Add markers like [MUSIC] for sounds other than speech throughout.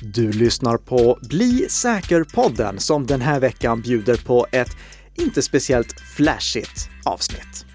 Du lyssnar på Bli säker-podden som den här veckan bjuder på ett inte speciellt flashigt avsnitt.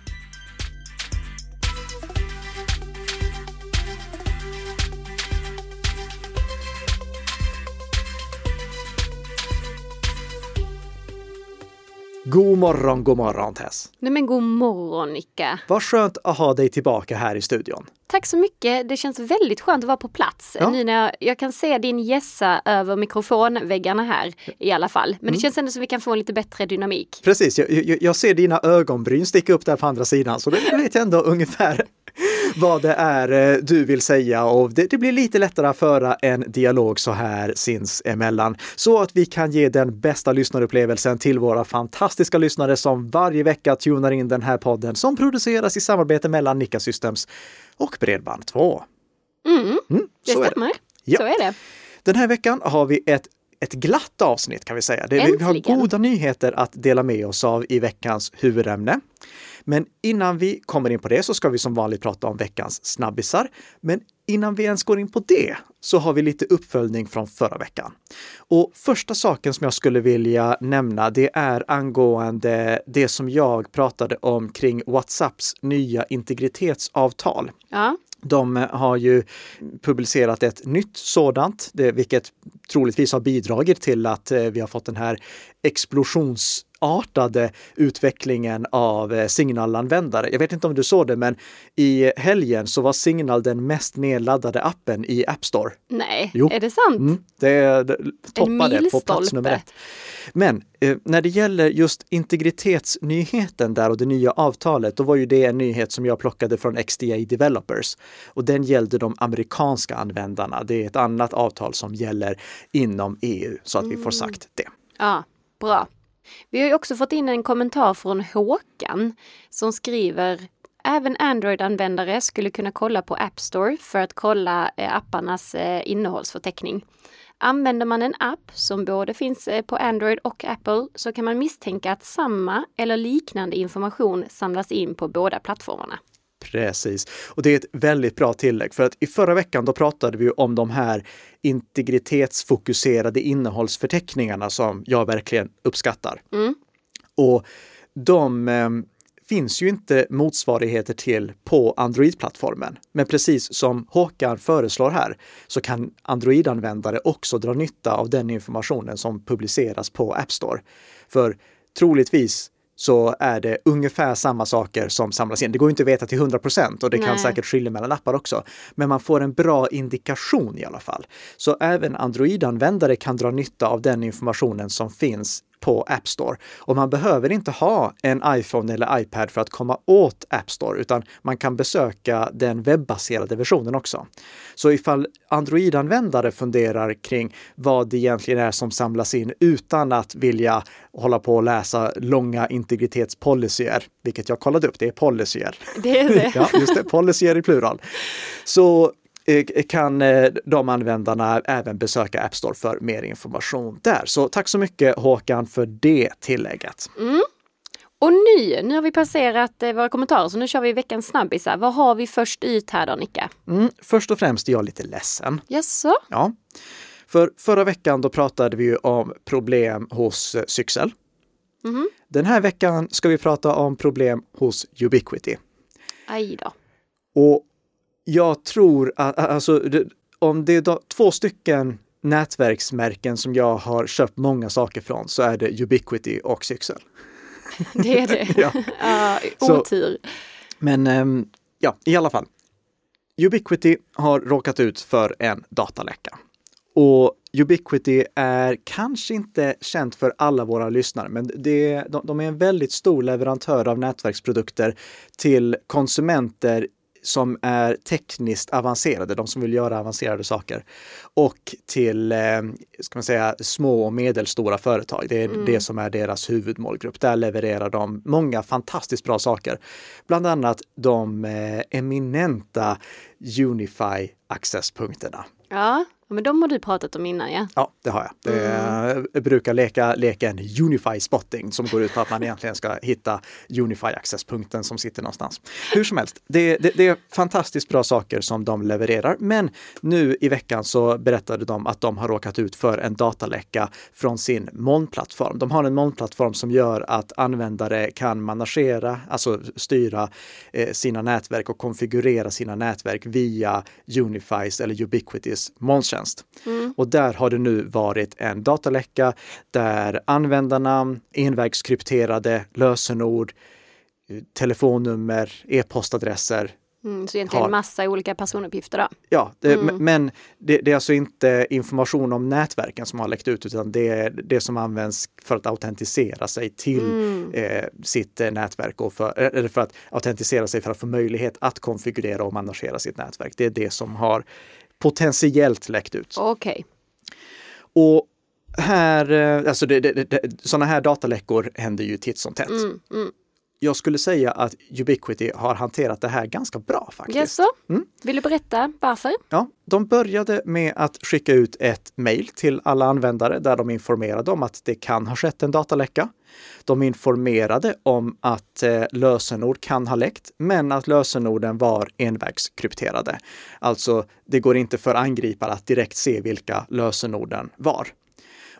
God morgon, god morgon Tess! Nej men god morgon Nicka! Vad skönt att ha dig tillbaka här i studion. Tack så mycket. Det känns väldigt skönt att vara på plats. Ja. Nu när jag, jag kan se din gässa över mikrofonväggarna här i alla fall. Men det känns ändå som vi kan få en lite bättre dynamik. Precis, jag, jag, jag ser dina ögonbryn sticka upp där på andra sidan, så då vet jag ändå ungefär [LAUGHS] vad det är eh, du vill säga och det, det blir lite lättare att föra en dialog så här sinsemellan så att vi kan ge den bästa lyssnarupplevelsen till våra fantastiska lyssnare som varje vecka tunar in den här podden som produceras i samarbete mellan Nika Systems och Bredband2. Mm, Mm, det stämmer. Ja. Så är det. Den här veckan har vi ett ett glatt avsnitt kan vi säga. Det, vi, har goda nyheter att dela med oss av i veckans huvudämne. Men innan vi kommer in på det så ska vi som vanligt prata om veckans snabbisar. Men innan vi ens går in på det så har vi lite uppföljning från förra veckan. Och första saken som jag skulle vilja nämna, det är angående det som jag pratade om kring WhatsApps nya integritetsavtal. Ja. De har ju publicerat ett nytt sådant, vilket troligtvis har bidragit till att eh, vi har fått den här explosionsartade utvecklingen av eh, Signal-användare. Jag vet inte om du såg det, men i helgen så var Signal den mest nedladdade appen i App Store. Nej, Jo. är det sant? Mm, det, det toppade på plats nummer ett. Men eh, när det gäller just integritetsnyheten där och det nya avtalet, då var ju det en nyhet som jag plockade från XDA Developers. Och den gällde de amerikanska användarna. Det är ett annat avtal som gäller inom EU, så att vi får sagt det. Ja, bra. Vi har ju också fått in en kommentar från Håkan som skriver Även Android-användare skulle kunna kolla på App Store för att kolla eh, apparnas eh, innehållsförteckning. Använder man en app som både finns eh, på Android och Apple så kan man misstänka att samma eller liknande information samlas in på båda plattformarna. Precis. Och det är ett väldigt bra tillägg för att i förra veckan då pratade vi om de här integritetsfokuserade innehållsförteckningarna som jag verkligen uppskattar. Mm. Och de eh, finns ju inte motsvarigheter till på Android-plattformen. Men precis som Håkan föreslår här så kan Android-användare också dra nytta av den informationen som publiceras på App Store. För troligtvis så är det ungefär samma saker som samlas in. Det går inte att veta till 100 procent och det kan Nej. säkert skilja mellan appar också. Men man får en bra indikation i alla fall. Så även Android-användare kan dra nytta av den informationen som finns på App Store. Och man behöver inte ha en iPhone eller iPad för att komma åt App Store, utan man kan besöka den webbaserade versionen också. Så ifall Android-användare funderar kring vad det egentligen är som samlas in utan att vilja hålla på och läsa långa integritetspolicyer, vilket jag kollade upp, det är policyer. Det är det. [LAUGHS] ja, just det, policyer i plural. Så kan eh, de användarna även besöka App Store för mer information där. Så tack så mycket Håkan för det tillägget. Och nu, nu har vi passerat eh, våra kommentarer så nu kör vi veckans snabbisar. Vad har vi först ut här då Nicka? Mm, först och främst är jag lite ledsen. Jaså? Ja, för förra veckan då pratade vi ju om problem hos eh, Syxel. Mhm. Den här veckan ska vi prata om problem hos Ubiquity. Aj då. Och jag tror att, alltså, om det är två stycken nätverksmärken som jag har köpt många saker från så är det Ubiquity och Syxel. [LAUGHS] Det är det. [LAUGHS] Ja. Så- otur. Men ehm, ja, i alla fall. Ubiquity har råkat ut för en dataläcka. Och Ubiquity är kanske inte känt för alla våra lyssnare, men det, de, de är en väldigt stor leverantör av nätverksprodukter till konsumenter som är tekniskt avancerade, de som vill göra avancerade saker. Och till, eh, ska man säga, små och medelstora företag. Det är det som är deras huvudmålgrupp. Där levererar de många fantastiskt bra saker. Bland annat de eh, eminenta Unify accesspunkterna. Ja, men de har du pratat om innan ja. Ja, det har jag. Mm. Jag brukar leka leken Unify Spotting som går ut på att man egentligen ska hitta Unify Access-punkten som sitter någonstans. Hur som helst, det, det, det, är fantastiskt bra saker som de levererar. Men nu i veckan så berättade de att de har råkat ut för en dataläcka från sin molnplattform. De har en molnplattform som gör att användare kan managera, alltså styra eh, sina nätverk och konfigurera sina nätverk via Unifys eller Ubiquitys molntjänst. Mm. Och där har det nu varit en dataläcka där användarnamn, envägskrypterade lösenord, telefonnummer, e-postadresser Mm, så egentligen har... massa olika personuppgifter då? Ja, det, mm. men det, det, är alltså inte information om nätverken som har läckt ut utan det är det som används för att autentisera sig till mm. eh, sitt eh, nätverk och för, eller för att autentisera sig för att få möjlighet att konfigurera och managera sitt nätverk. Det är det som har potentiellt läckt ut. Okej. Okay. Och här, eh, alltså det, det, det, sådana här dataläckor händer ju titt som tätt. Mm, mm jag skulle säga att Ubiquity har hanterat det här ganska bra faktiskt. Yes, mm. Vill du berätta varför? Ja, de började med att skicka ut ett mejl till alla användare där de informerade om att det kan ha skett en dataläcka. De informerade om att eh, lösenord kan ha läckt, men att lösenorden var envägskrypterade. Alltså, det går inte för angripare att direkt se vilka lösenorden var.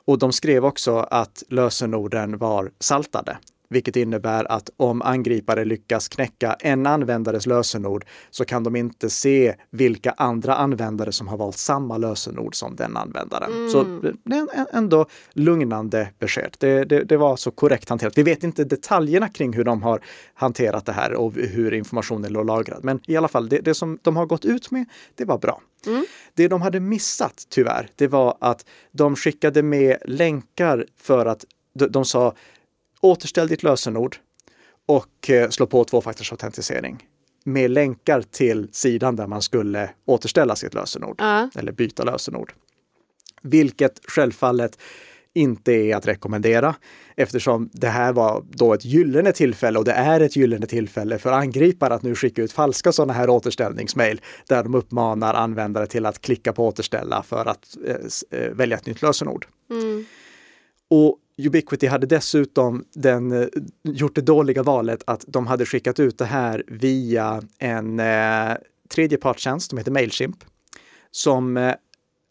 Och de skrev också att lösenorden var saltade vilket innebär att om angripare lyckas knäcka en användares lösenord så kan de inte se vilka andra användare som har valt samma lösenord som den användaren. Mm. Så det är ändå lugnande besked. Det, det, det, var så korrekt hanterat. Vi vet inte detaljerna kring hur de har hanterat det här och hur informationen låg lagrad. Men i alla fall, det, det som de har gått ut med, det var bra. Mm. Det de hade missat tyvärr, det var att de skickade med länkar för att de, de sa återställ ditt lösenord och eh, slå på tvåfaktorsautentisering med länkar till sidan där man skulle återställa sitt lösenord uh. eller byta lösenord. Vilket självfallet inte är att rekommendera eftersom det här var då ett gyllene tillfälle och det är ett gyllene tillfälle för angripare att nu skicka ut falska sådana här återställningsmail där de uppmanar användare till att klicka på återställa för att eh, eh välja ett nytt lösenord. Mm. Och Ubiquity hade dessutom den, eh, gjort det dåliga valet att de hade skickat ut det här via en eh, tredjepartstjänst som heter Mailchimp som eh,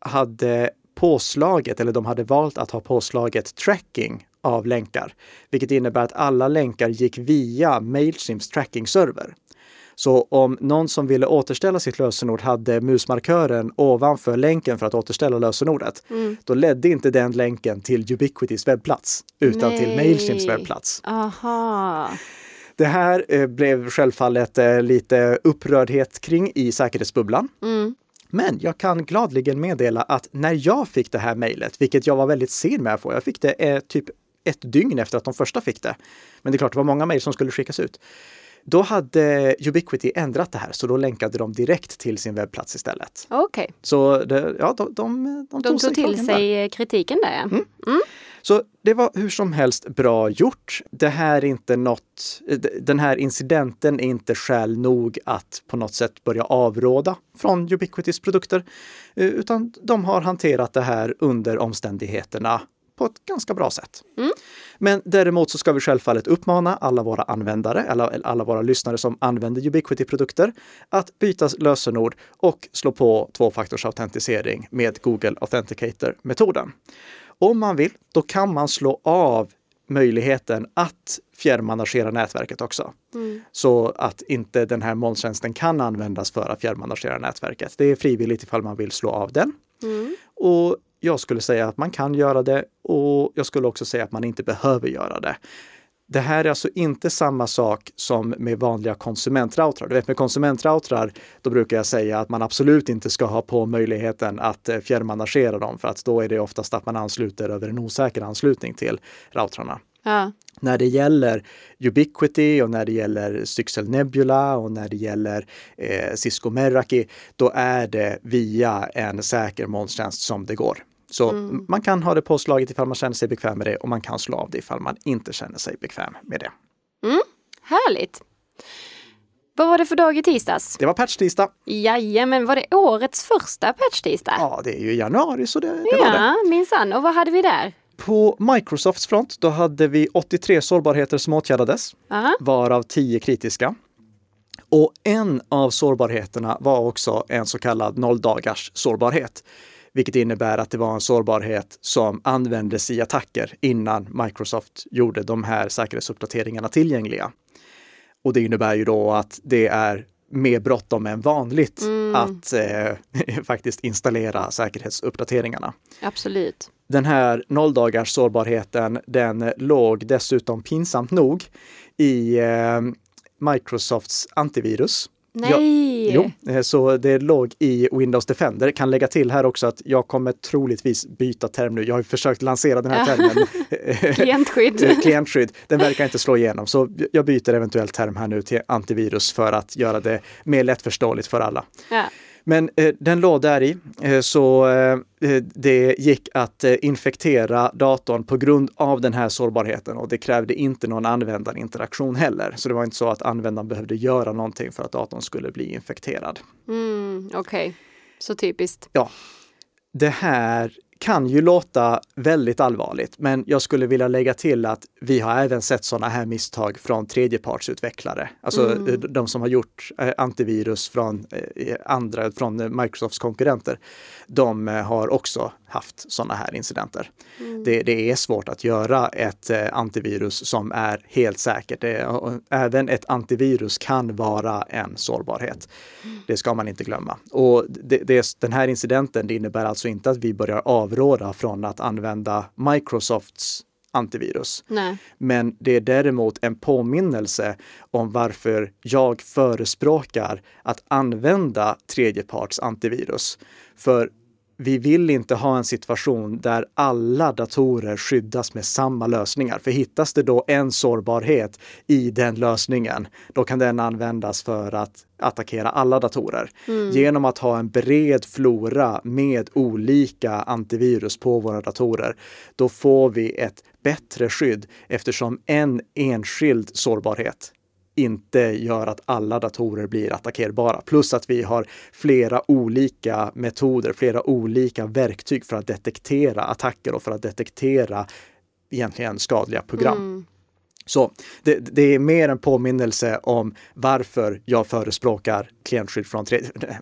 hade påslaget, eller de hade valt att ha påslaget tracking av länkar, vilket innebär att alla länkar gick via Mailchimps tracking-server. Så om någon som ville återställa sitt lösenord hade musmarkören ovanför länken för att återställa lösenordet, mm. då ledde inte den länken till Ubiquitys webbplats utan Nej. till Mailchimps webbplats. Aha. Det här eh, blev självfallet eh, lite upprördhet kring i säkerhetsbubblan. Mm. Men jag kan gladligen meddela att när jag fick det här mejlet, vilket jag var väldigt sen med att få, jag fick det eh, typ ett dygn efter att de första fick det. Men det är klart, det var många mejl som skulle skickas ut. Då hade Ubiquity ändrat det här, så då länkade de direkt till sin webbplats istället. Okej. Okay. Så det, ja, de, de, de, de tog, till sig där. kritiken där. Mm. Mm. Så det var hur som helst bra gjort. Det här är inte något, den här incidenten är inte skäl nog att på något sätt börja avråda från Ubiquitys produkter, eh, utan de har hanterat det här under omständigheterna på ett ganska bra sätt. Mm. Men däremot så ska vi självfallet uppmana alla våra användare, eller alla våra lyssnare som använder Ubiquity-produkter, att byta lösenord och slå på tvåfaktorsautentisering med Google Authenticator-metoden. Om man vill, då kan man slå av möjligheten att fjärrmanagera nätverket också. Mm. Så att inte den här molntjänsten kan användas för att fjärrmanagera nätverket. Det är frivilligt ifall man vill slå av den. Mm. Och jag skulle säga att man kan göra det och jag skulle också säga att man inte behöver göra det. Det här är alltså inte samma sak som med vanliga konsumentroutrar. Du vet med konsumentroutrar, då brukar jag säga att man absolut inte ska ha på möjligheten att eh, fjärrmanagera dem för att då är det oftast att man ansluter över en osäker anslutning till routrarna. Ja. När det gäller Ubiquity och när det gäller Styxel Nebula och när det gäller eh, Cisco Meraki, då är det via en säker molntjänst som det går. Så mm. man kan ha det påslaget ifall man känner sig bekväm med det och man kan slå av det ifall man inte känner sig bekväm med det. Mm. Härligt! Vad var det för dag i tisdags? Det var patch-tisdag. Jajamän, var det årets första patch-tisdag? Ja, det är ju januari så det, det var det. Ja, minsann. Och vad hade vi där? På Microsofts front, då hade vi 83 sårbarheter som åtgärdades, Aha. varav 10 kritiska. Och en av sårbarheterna var också en så kallad nolldagars sårbarhet, vilket innebär att det var en sårbarhet som användes i attacker innan Microsoft gjorde de här säkerhetsuppdateringarna tillgängliga. Och det innebär ju då att det är mer bråttom än vanligt att eh, [LAUGHS] faktiskt installera säkerhetsuppdateringarna. Absolut. Den här nolldagars sårbarheten, den låg dessutom pinsamt nog i eh, Microsofts antivirus. Nej! Jo, eh, så det låg i Windows Defender. Kan lägga till här också att jag kommer troligtvis byta term nu. Jag har försökt lansera den här termen. [LAUGHS] Klientskydd. Eh, Klientskydd. Den verkar inte slå igenom, så jag byter eventuellt term här nu till antivirus för att göra det mer lättförståeligt för alla. Ja. Men eh, den låg där i, eh, så eh, det gick att eh, infektera datorn på grund av den här sårbarheten och det krävde inte någon användarinteraktion heller. Så det var inte så att användaren behövde göra någonting för att datorn skulle bli infekterad. Mm, Okej, så typiskt. Ja, det här kan ju låta väldigt allvarligt, men jag skulle vilja lägga till att vi har även sett sådana här misstag från tredjepartsutvecklare. Alltså Mm. eh, de som har gjort eh, antivirus från eh, andra, från Microsofts konkurrenter. De har också haft sådana här incidenter. Mm. Det, det är svårt att göra ett antivirus som är helt säkert. Och även ett antivirus kan vara en sårbarhet. Det ska man inte glömma. Och det, det, den här incidenten det innebär alltså inte att vi börjar avråda från att använda Microsofts antivirus. Nej. Men det är däremot en påminnelse om varför jag förespråkar att använda tredjeparts antivirus. För vi vill inte ha en situation där alla datorer skyddas med samma lösningar. För hittas det då en sårbarhet i den lösningen, då kan den användas för att attackera alla datorer. Genom att ha en bred flora med olika antivirus på våra datorer, då får vi ett bättre skydd eftersom en enskild sårbarhet inte gör att alla datorer blir attackerbara. Plus att vi har flera olika metoder, flera olika verktyg för att detektera attacker och för att detektera egentligen skadliga program. Mm. Så det, det är mer en påminnelse om varför jag förespråkar klientskydd från tredje, [LAUGHS]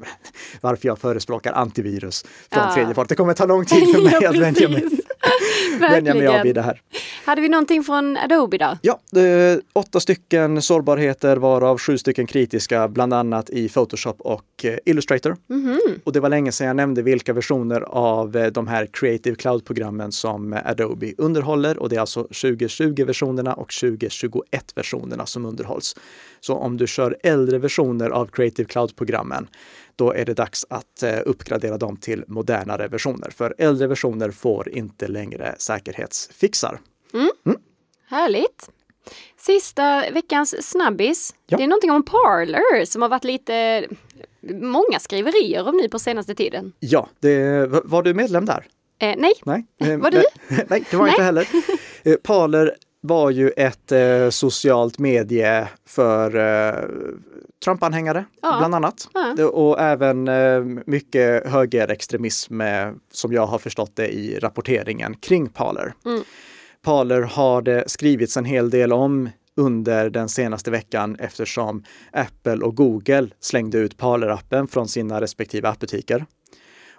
varför jag förespråkar antivirus från Ja. tredje part. Det kommer ta lång tid [LAUGHS] för mig Ja, att vänja mig, [LAUGHS] vänja mig av vid det här. Hade vi någonting från Adobe då? Ja, åtta stycken sårbarheter varav sju stycken kritiska, bland annat i Photoshop och eh, Illustrator. Mhm. Och det var länge sedan jag nämnde vilka versioner av eh, de här Creative Cloud-programmen som Adobe underhåller och det är alltså 2020-versionerna och 2021-versionerna som underhålls. Så om du kör äldre versioner av Creative Cloud-programmen, då är det dags att eh, uppgradera dem till modernare versioner. För äldre versioner får inte längre säkerhetsfixar. Härligt. Sista veckans snabbis. Ja. Det är någonting om Parler som har varit lite många skriverier om nu på senaste tiden. Ja, det, var du medlem där? Eh, nej, Nej. [LAUGHS] Eh, Var du? men- [LAUGHS] Nej, det var jag inte heller. [LAUGHS] Eh, Parler var ju ett eh, socialt medie för eh, Trump-anhängare, Ja. bland annat. Ja. Och även eh, mycket högerextremism, eh, som jag har förstått det i rapporteringen kring Parler. Mm. Parler har det skrivits en hel del om under den senaste veckan eftersom Apple och Google slängde ut Parler-appen från sina respektive appbutiker.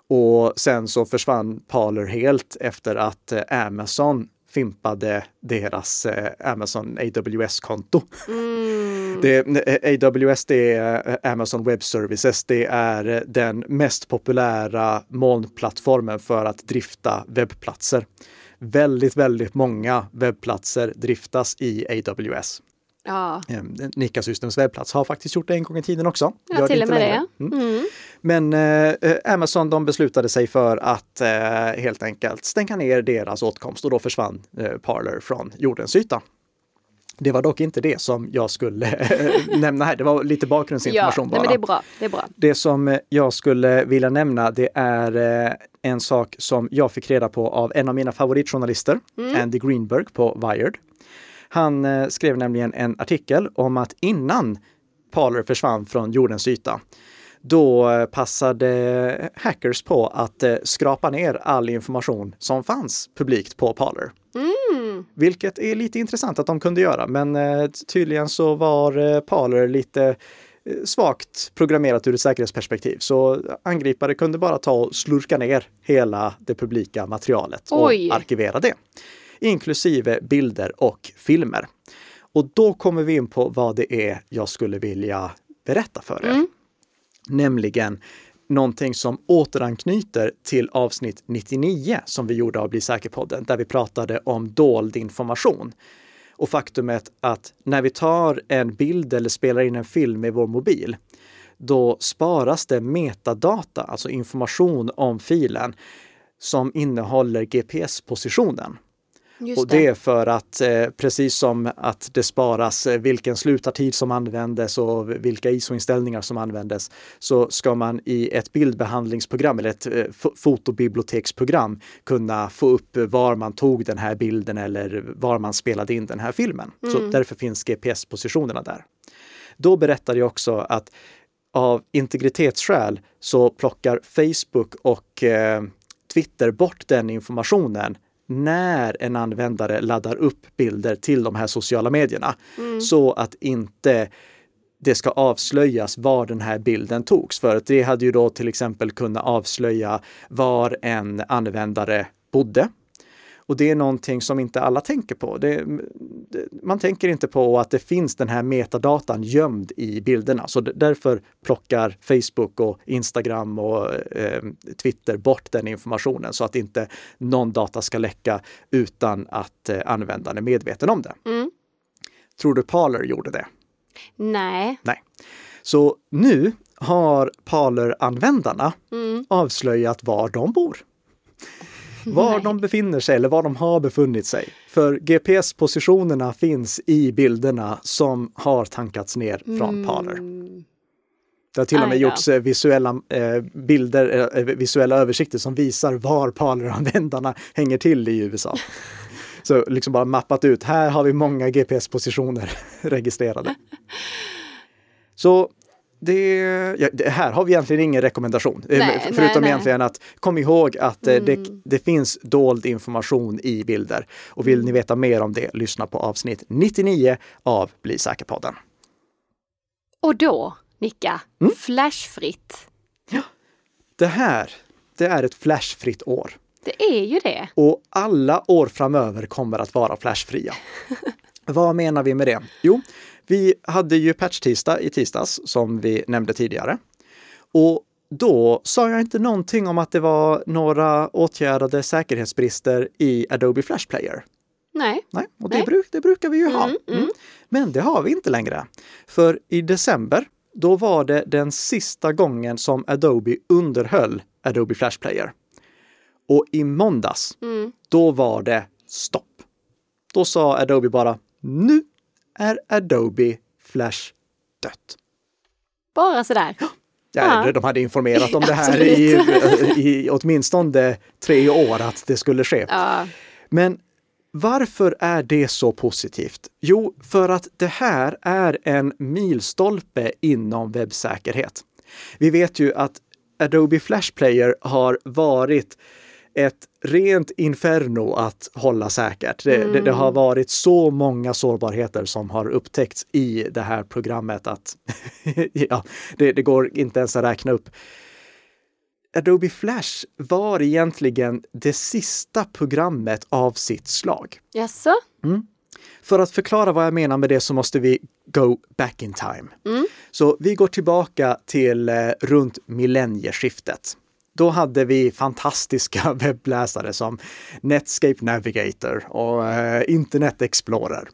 Och sen så försvann Parler helt efter att eh, Amazon fimpade deras eh, Amazon AWS-konto. Mm. Det, eh, AWS det är eh, Amazon Web Services. Det är den mest populära molnplattformen för att drifta webbplatser. Väldigt, väldigt många webbplatser driftas i AWS. Ja, Eh, Nika Systems webbplats har faktiskt gjort det en gång i tiden också. ja till och med längre. det. Mm. Mm. Men eh, Amazon de beslutade sig för att eh, helt enkelt stänga ner deras åtkomst och då försvann eh, Parler från jordens yta. Det var dock inte det som jag skulle eh, [LAUGHS] nämna här. Det var lite Ja, bakgrundsinformation nej, bara. men det är bra. Det är bra. Det som jag skulle vilja nämna, det är eh, en sak som jag fick reda på av en av mina favoritjournalister, Andy Greenberg på Wired. Han eh, skrev nämligen en artikel om att innan Parler försvann från jordens yta, då eh, passade hackers på att eh, skrapa ner all information som fanns publikt på Parler. Mm. Vilket är lite intressant att de kunde göra, men tydligen så var Parler lite svagt programmerat ur ett säkerhetsperspektiv. Så angripare kunde bara ta och slurka ner hela det publika materialet och Oj. arkivera det. Inklusive bilder och filmer. Och då kommer vi in på vad det är jag skulle vilja berätta för er. Mm. Nämligen någonting som återanknyter till avsnitt 99 som vi gjorde av Bli säker-podden, där vi pratade om dold information. Och faktumet att när vi tar en bild eller spelar in en film med vår mobil, då sparas det metadata, alltså information om filen, som innehåller GPS-positionen. Just Och det är för att eh, precis som att det sparas eh, vilken slutartid som användes och vilka ISO-inställningar som användes, så ska man i ett bildbehandlingsprogram eller ett eh, fo- fotobiblioteksprogram kunna få upp var man tog den här bilden eller var man spelade in den här filmen. Så därför finns GPS-positionerna där. Då berättade jag också att av integritetsskäl så plockar Facebook och eh, Twitter bort den informationen när en användare laddar upp bilder till de här sociala medierna. Så att inte det ska avslöjas var den här bilden togs. För att det hade ju då till exempel kunnat avslöja var en användare bodde. Och det är någonting som inte alla tänker på. Det, det, man tänker inte på att det finns den här metadatan gömd i bilderna. Så därför plockar Facebook och Instagram och eh, Twitter bort den informationen så att inte någon data ska läcka utan att eh, användaren är medveten om det. Mm. Tror du Parler gjorde det? Nej. Nej. Så nu har Parler-användarna Mm. avslöjat var de bor. [LAUGHS] Var Nej. de befinner sig eller var de har befunnit sig. För GPS-positionerna finns i bilderna som har tankats ner från Parler. Mm. Det har till och med gjorts eh, visuella eh, bilder, eh, visuella översikter som visar var Parler-användarna hänger till i USA. [LAUGHS] Så liksom bara mappat ut, här har vi många GPS-positioner [LAUGHS] registrerade. Så det, ja, det här har vi egentligen ingen rekommendation. Eh, Nej, förutom nej, nej. egentligen att kom ihåg att eh, det, Mm. det finns dold information i bilder. Och vill ni veta mer om det, lyssna på avsnitt 99 av Bli säker-podden. Och då, Nicka, Mm. flashfritt. Det här, det är ett flashfritt år. Det är ju det. Och alla år framöver kommer att vara flashfria. [LAUGHS] Vad menar vi med det? Jo, vi hade ju patch-tisdag i tisdags som vi nämnde tidigare. Och då sa jag inte någonting om att det var några åtgärdade säkerhetsbrister i Adobe Flash Player. Nej. Nej, och det, bruk, det brukar vi ju ha. Mm, mm. Men det har vi inte längre. För i december, då var det den sista gången som Adobe underhöll Adobe Flash Player. Och i måndags, Mm. då var det stopp. Då sa Adobe bara, nu är Adobe Flash dött. Bara sådär. Ja, Ja. De hade informerat om det här i, [LAUGHS] i åtminstone tre år att det skulle ske. Ja. Men varför är det så positivt? Jo, för att det här är en milstolpe inom webbsäkerhet. Vi vet ju att Adobe Flash Player har varit ett rent inferno att hålla säkert. Det, det, det har varit så många sårbarheter som har upptäckts i det här programmet att [LAUGHS] ja, det, det går inte ens att räkna upp. Adobe Flash var egentligen det sista programmet av sitt slag. Jaså? För att förklara vad jag menar med det så måste vi go back in time. Mm. Så vi går tillbaka till eh, runt millennieskiftet. Då hade vi fantastiska [LAUGHS] webbläsare som Netscape Navigator och eh, Internet Explorer.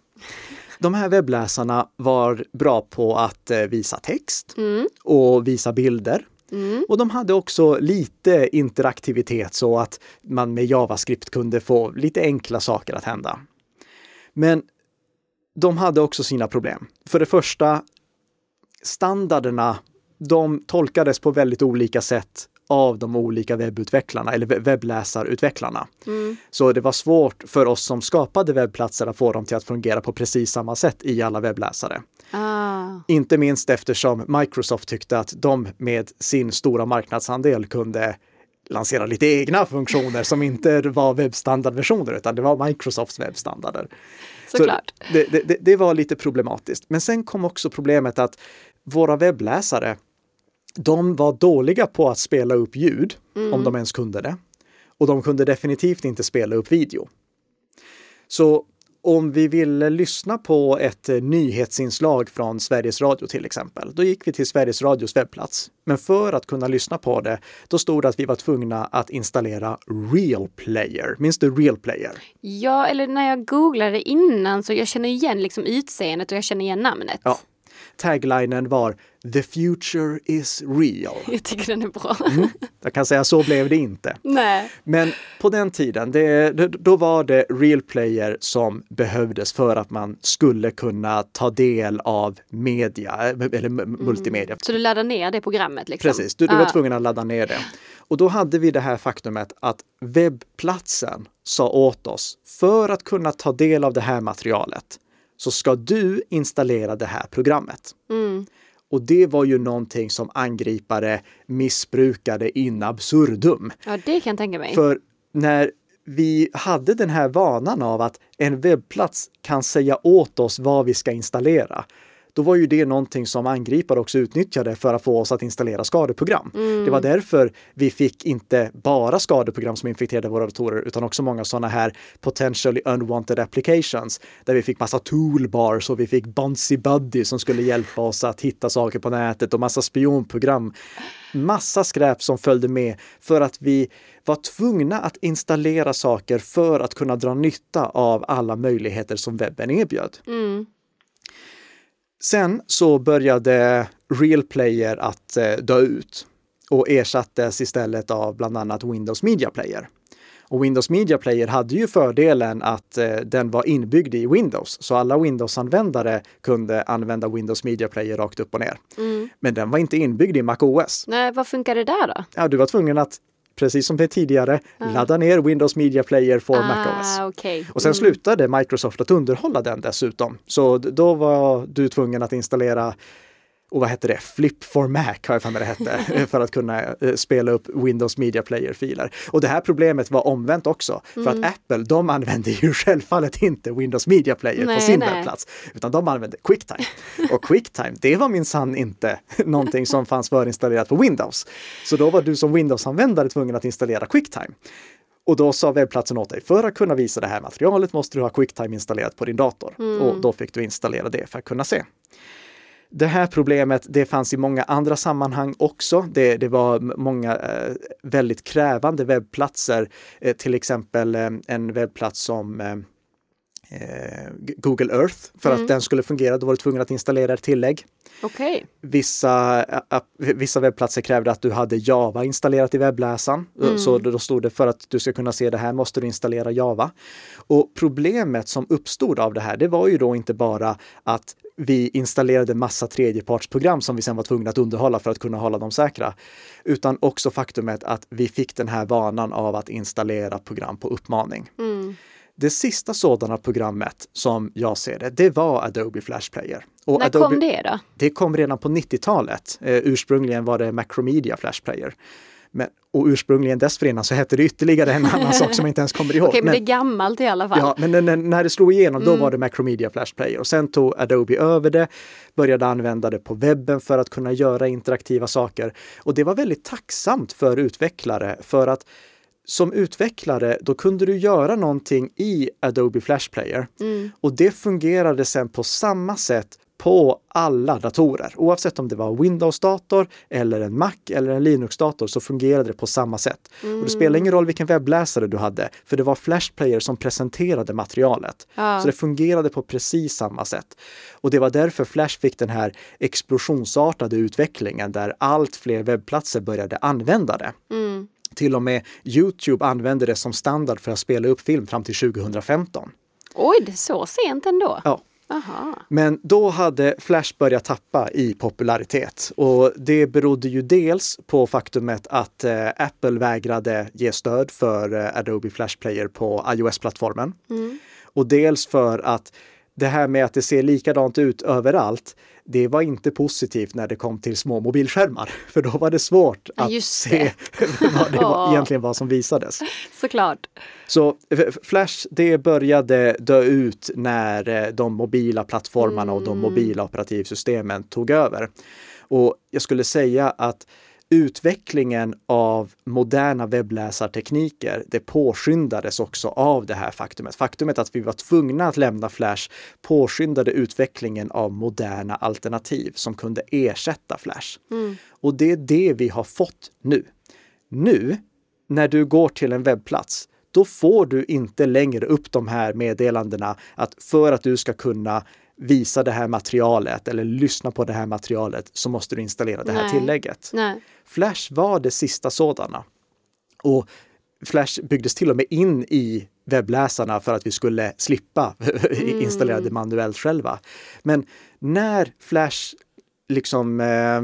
De här webbläsarna var bra på att eh, visa text Mm. och visa bilder. Mm. Och de hade också lite interaktivitet så att man med JavaScript kunde få lite enkla saker att hända. Men de hade också sina problem. För det första, standarderna, de tolkades på väldigt olika sätt av de olika webbutvecklarna eller webbläsarutvecklarna. Mm. Så det var svårt för oss som skapade webbplatser att få dem till att fungera på precis samma sätt i alla webbläsare. Ah. Inte minst eftersom Microsoft tyckte att de med sin stora marknadsandel kunde lansera lite egna funktioner som inte var webbstandardversioner utan det var Microsofts webbstandarder. Såklart. Så det, det, det, var lite problematiskt. Men sen kom också problemet att våra webbläsare, de var dåliga på att spela upp ljud, mm. om de ens kunde det. Och de kunde definitivt inte spela upp video. Så om vi ville lyssna på ett eh, nyhetsinslag från Sveriges Radio till exempel, då gick vi till Sveriges Radios webbplats. Men för att kunna lyssna på det, då stod det att vi var tvungna att installera Real Player. Minns du Real Player? Ja, eller när jag googlade innan så jag känner igen liksom utseendet och jag känner igen namnet. Ja. Taglinen var The future is real. Jag tycker den är bra. Mm. Jag kan säga så blev det inte. Nej. Men på den tiden, det, då var det real player som behövdes för att man skulle kunna ta del av media eller multimedia. Mm. Så du laddade ner det programmet? Liksom. Precis, du, du var ah. tvungen att ladda ner det. Och då hade vi det här faktumet att webbplatsen sa åt oss, för att kunna ta del av det här materialet så ska du installera det här programmet. Mm. Och det var ju någonting som angripare missbrukade in absurdum. Ja, det kan jag tänka mig. För när vi hade den här vanan av att en webbplats kan säga åt oss vad vi ska installera, då var ju det någonting som angripare också utnyttjade för att få oss att installera skadeprogram. Mm. Det var därför vi fick inte bara skadeprogram som infekterade våra datorer utan också många sådana här potentially unwanted applications där vi fick massa toolbars och vi fick Bunsy Buddy som skulle hjälpa oss att hitta saker på nätet och massa spionprogram. Massa skräp som följde med för att vi var tvungna att installera saker för att kunna dra nytta av alla möjligheter som webben erbjöd. Mm. Sen så började Real Player att eh, dö ut och ersattes istället av bland annat Windows Media Player. Och Windows Media Player hade ju fördelen att eh, den var inbyggd i Windows, så alla Windows-användare kunde använda Windows Media Player rakt upp och ner. Mm. Men den var inte inbyggd i Mac OS. Nej, vad funkar det där då? Ja, du var tvungen att precis som det tidigare, ah. ladda ner Windows Media Player för ah, MacOS. Okay. Och sen mm. slutade Microsoft att underhålla den dessutom. Så då var du tvungen att installera och vad hette det, Flip for Mac har jag för mig det hette, [LAUGHS] för att kunna eh, spela upp Windows Media Player-filer. Och det här problemet var omvänt också, för mm. att Apple, de använde ju [LAUGHS] självfallet inte Windows Media Player nej, på sin nej. webbplats, utan de använde Quicktime. Och Quicktime, det var minsann inte [LAUGHS] någonting som fanns förinstallerat på Windows. Så då var du som Windows-användare tvungen att installera Quicktime. Och då sa webbplatsen åt dig, för att kunna visa det här materialet måste du ha Quicktime installerat på din dator. Mm. Och då fick du installera det för att kunna se. Det här problemet, det fanns i många andra sammanhang också. Det, det var många eh, väldigt krävande webbplatser, eh, till exempel eh, en webbplats som eh, Google Earth. För mm. att den skulle fungera, då var du tvungen att installera ett tillägg. Okay. Vissa, vissa webbplatser krävde att du hade Java installerat i webbläsaren. Mm. Så då stod det för att du ska kunna se det här måste du installera Java. Och problemet som uppstod av det här, det var ju då inte bara att vi installerade massa tredjepartsprogram som vi sen var tvungna att underhålla för att kunna hålla dem säkra. Utan också faktumet att vi fick den här vanan av att installera program på uppmaning. Mm. Det sista sådana programmet som jag ser det, det var Adobe Flash Player. Och När Adobe, kom det då? Det kom redan på 90-talet. Eh, ursprungligen var det Macromedia Flash Player. Men, och ursprungligen dessförinnan så hette det ytterligare en annan sak som jag inte ens kommer ihåg. [LAUGHS] Okej, men, men det är gammalt i alla fall. Ja, men när, när det slog igenom mm. då var det Macromedia Flash Player och sen tog Adobe över det, började använda det på webben för att kunna göra interaktiva saker. Och det var väldigt tacksamt för utvecklare för att som utvecklare, då kunde du göra någonting i Adobe Flash Player mm. och det fungerade sen på samma sätt på alla datorer. Oavsett om det var Windows-dator eller en Mac eller en Linux-dator så fungerade det på samma sätt. Mm. Och det spelar ingen roll vilken webbläsare du hade, för det var Flash Player som presenterade materialet. Ja. Så det fungerade på precis samma sätt. Och det var därför Flash fick den här explosionsartade utvecklingen där allt fler webbplatser började använda det. Mm. Till och med Youtube använde det som standard för att spela upp film fram till 2015. Oj, det är så sent ändå? Ja, Aha. Men då hade Flash börjat tappa i popularitet och det berodde ju dels på faktumet att eh, Apple vägrade ge stöd för eh, Adobe Flash Player på iOS-plattformen. Mm. Och dels för att det här med att det ser likadant ut överallt, det var inte positivt när det kom till små mobilskärmar. [LAUGHS] För då var det svårt att just se [LAUGHS] vad det var, egentligen vad som visades. [LAUGHS] Såklart. Så F- Flash, det började dö ut när eh, de mobila plattformarna och de mobila operativsystemen tog över. Och jag skulle säga att utvecklingen av moderna webbläsartekniker, det påskyndades också av det här faktumet. Faktumet att vi var tvungna att lämna Flash påskyndade utvecklingen av moderna alternativ som kunde ersätta Flash. Och det är det vi har fått nu. Nu, när du går till en webbplats, då får du inte längre upp de här meddelandena att för att du ska kunna visa det här materialet eller lyssna på det här materialet så måste du installera det här Nej. tillägget. Nej. Flash var det sista sådana. Och Flash byggdes till och med in i webbläsarna för att vi skulle slippa [LAUGHS] installera det manuellt själva. Men när Flash liksom, eh,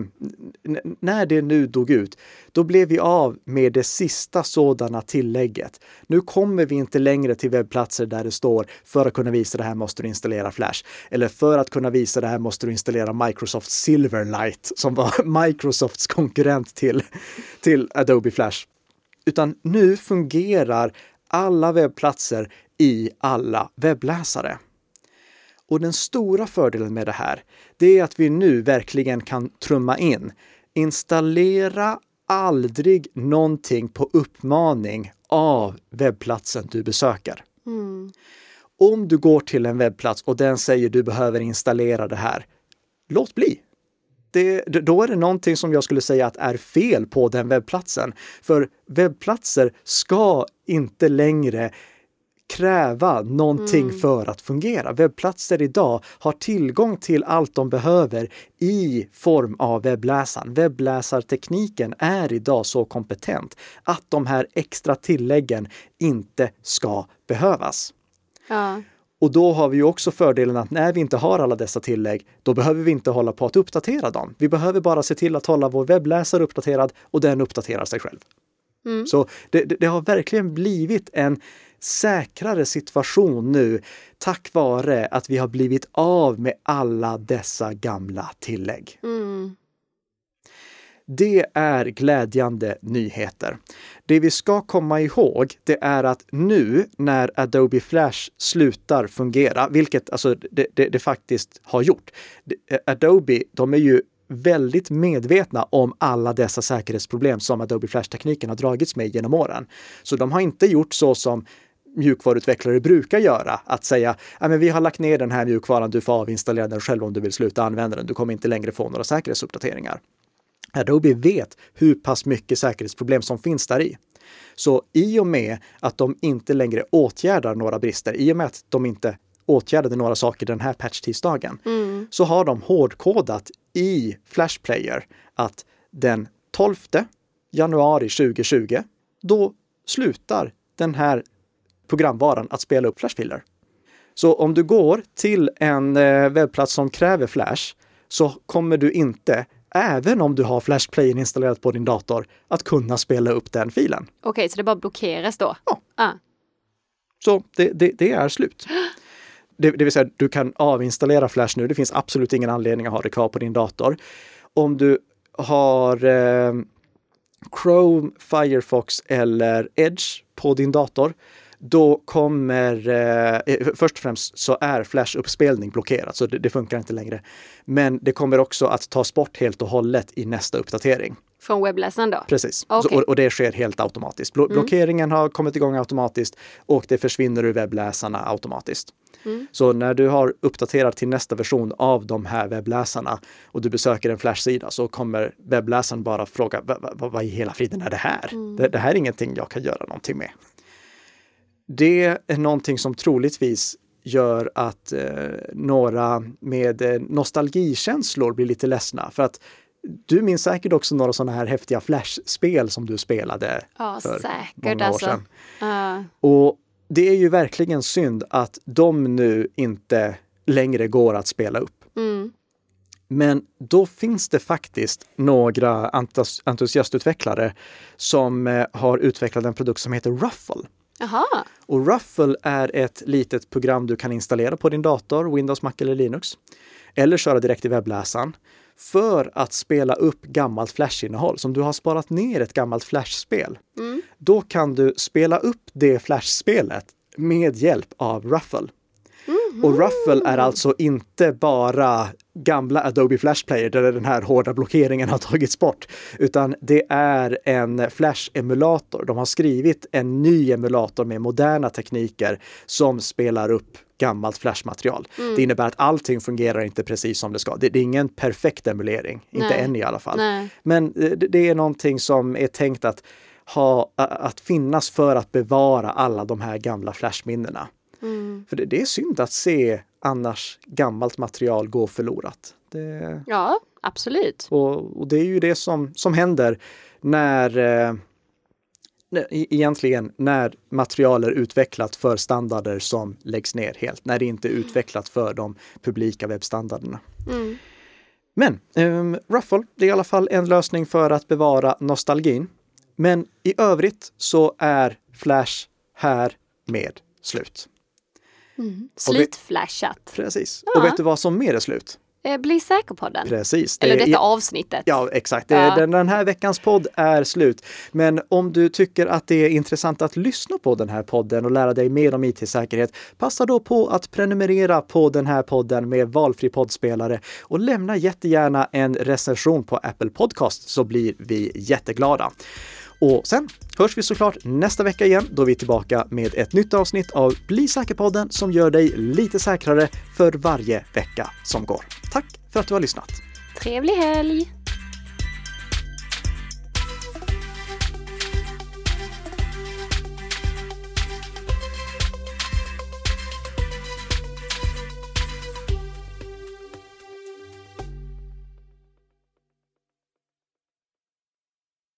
när det nu dog ut, då blev vi av med det sista sådana tillägget. Nu kommer vi inte längre till webbplatser där det står för att kunna visa det här måste du installera Flash. Eller för att kunna visa det här måste du installera Microsoft Silverlight som var [LAUGHS] Microsofts konkurrent till, till Adobe Flash. Utan nu fungerar alla webbplatser i alla webbläsare. Och den stora fördelen med det här, det är att vi nu verkligen kan trumma in. Installera aldrig någonting på uppmaning av webbplatsen du besöker. Mm. Om du går till en webbplats och den säger du behöver installera det här, låt bli. Det, då är det någonting som jag skulle säga att är fel på den webbplatsen. För webbplatser ska inte längre kräva någonting för att fungera. Webbplatser idag har tillgång till allt de behöver i form av webbläsaren. Webbläsartekniken är idag så kompetent att de här extra tilläggen inte ska behövas. Ja. Och då har vi ju också fördelen att när vi inte har alla dessa tillägg, då behöver vi inte hålla på att uppdatera dem. Vi behöver bara se till att hålla vår webbläsare uppdaterad och den uppdaterar sig själv. Så det, det, det har verkligen blivit en säkrare situation nu tack vare att vi har blivit av med alla dessa gamla tillägg. Mm. Det är glädjande nyheter. Det vi ska komma ihåg, det är att nu när Adobe Flash slutar fungera, vilket alltså det, det, det faktiskt har gjort. Det- Adobe, de är ju väldigt medvetna om alla dessa säkerhetsproblem som Adobe Flash-tekniken har dragits med genom åren. Så de har inte gjort så som mjukvaruutvecklare brukar göra, att säga "Ja, men vi har lagt ner den här mjukvaran, du får avinstallera den själv om du vill sluta använda den, du kommer inte längre få några säkerhetsuppdateringar. Adobe vet hur pass mycket säkerhetsproblem som finns där i. Så i och med att de inte längre åtgärdar några brister, i och med att de inte åtgärdade några saker den här patch-tisdagen, så har de hårdkodat i Flash Player att den 12 januari 2020, då slutar den här programvaran att spela upp Flashfiler. Så om du går till en eh, webbplats som kräver Flash så kommer du inte, även om du har Flash Player installerat på din dator, att kunna spela upp den filen. Okej, så det bara blockeras då? Ja. Ah. Så det, det, det är slut. Det, det vill säga, du kan avinstallera Flash nu. Det finns absolut ingen anledning att ha det kvar på din dator. Om du har eh, Chrome, Firefox eller Edge på din dator, då kommer, eh, först och främst så är Flash-uppspelning blockerat, så det, det funkar inte längre. Men det kommer också att tas bort helt och hållet i nästa uppdatering. Från webbläsaren då? Precis, Okej. så, och, och det sker helt automatiskt. Blo- Blockeringen har kommit igång automatiskt och det försvinner ur webbläsarna automatiskt. Så när du har uppdaterat till nästa version av de här webbläsarna och du besöker en Flash-sida så kommer webbläsaren bara fråga "Va- va- vad i hela friden är det här? Det, det här är ingenting jag kan göra någonting med. Det är någonting som troligtvis gör att eh, några med eh, nostalgikänslor blir lite ledsna. För att du minns säkert också några sådana här häftiga Flash-spel som du spelade Ja, för säkert många år alltså. sedan. Ja. Och det är ju verkligen synd att de nu inte längre går att spela upp. Mm. Men då finns det faktiskt några entus- entusiastutvecklare som eh, har utvecklat en produkt som heter Ruffle. Jaha. Och Ruffle är ett litet program du kan installera på din dator, Windows, Mac eller Linux. Eller köra direkt i webbläsaren för att spela upp gammalt flashinnehåll. Som du har sparat ner ett gammalt flashspel. Mm. Då kan du spela upp det flashspelet med hjälp av Ruffle. Och Ruffle är alltså inte bara gamla Adobe Flash Player där den här hårda blockeringen har [LAUGHS] tagits bort, utan det är en Flash-emulator. De har skrivit en ny emulator med moderna tekniker som spelar upp gammalt flashmaterial. Det innebär att allting fungerar inte precis som det ska. Det, det är ingen perfekt emulering, inte Nej. än i alla fall. Nej. Men eh, det, det är någonting som är tänkt att ha, att finnas för att bevara alla de här gamla flashminnena. Mm. För det, det är synd att se annars gammalt material gå förlorat. Det, Ja, absolut. och, och det är ju det som, som händer när eh, e- egentligen när material är utvecklat för standarder som läggs ner helt, när det inte är utvecklat för de publika webbstandarderna. Mm. Men um, Ruffle, det är i alla fall en lösning för att bevara nostalgin. Men i övrigt så är Flash här med slut. Mm. Slutflashat. Precis. Ja. Och vet du vad som mer är slut? Eh, Bli säker på den. Precis. Eller Det är- detta avsnittet. Ja, exakt. Ja. Den, den här veckans podd är slut. Men om du tycker att det är intressant att lyssna på den här podden och lära dig mer om IT-säkerhet, passa då på att prenumerera på den här podden med valfri poddspelare och lämna jättegärna en recension på Apple Podcast så blir vi jätteglada. Och sen hörs vi såklart nästa vecka igen då vi är tillbaka med ett nytt avsnitt av Bli säker-podden som gör dig lite säkrare för varje vecka som går. Tack för att du har lyssnat! Trevlig helg!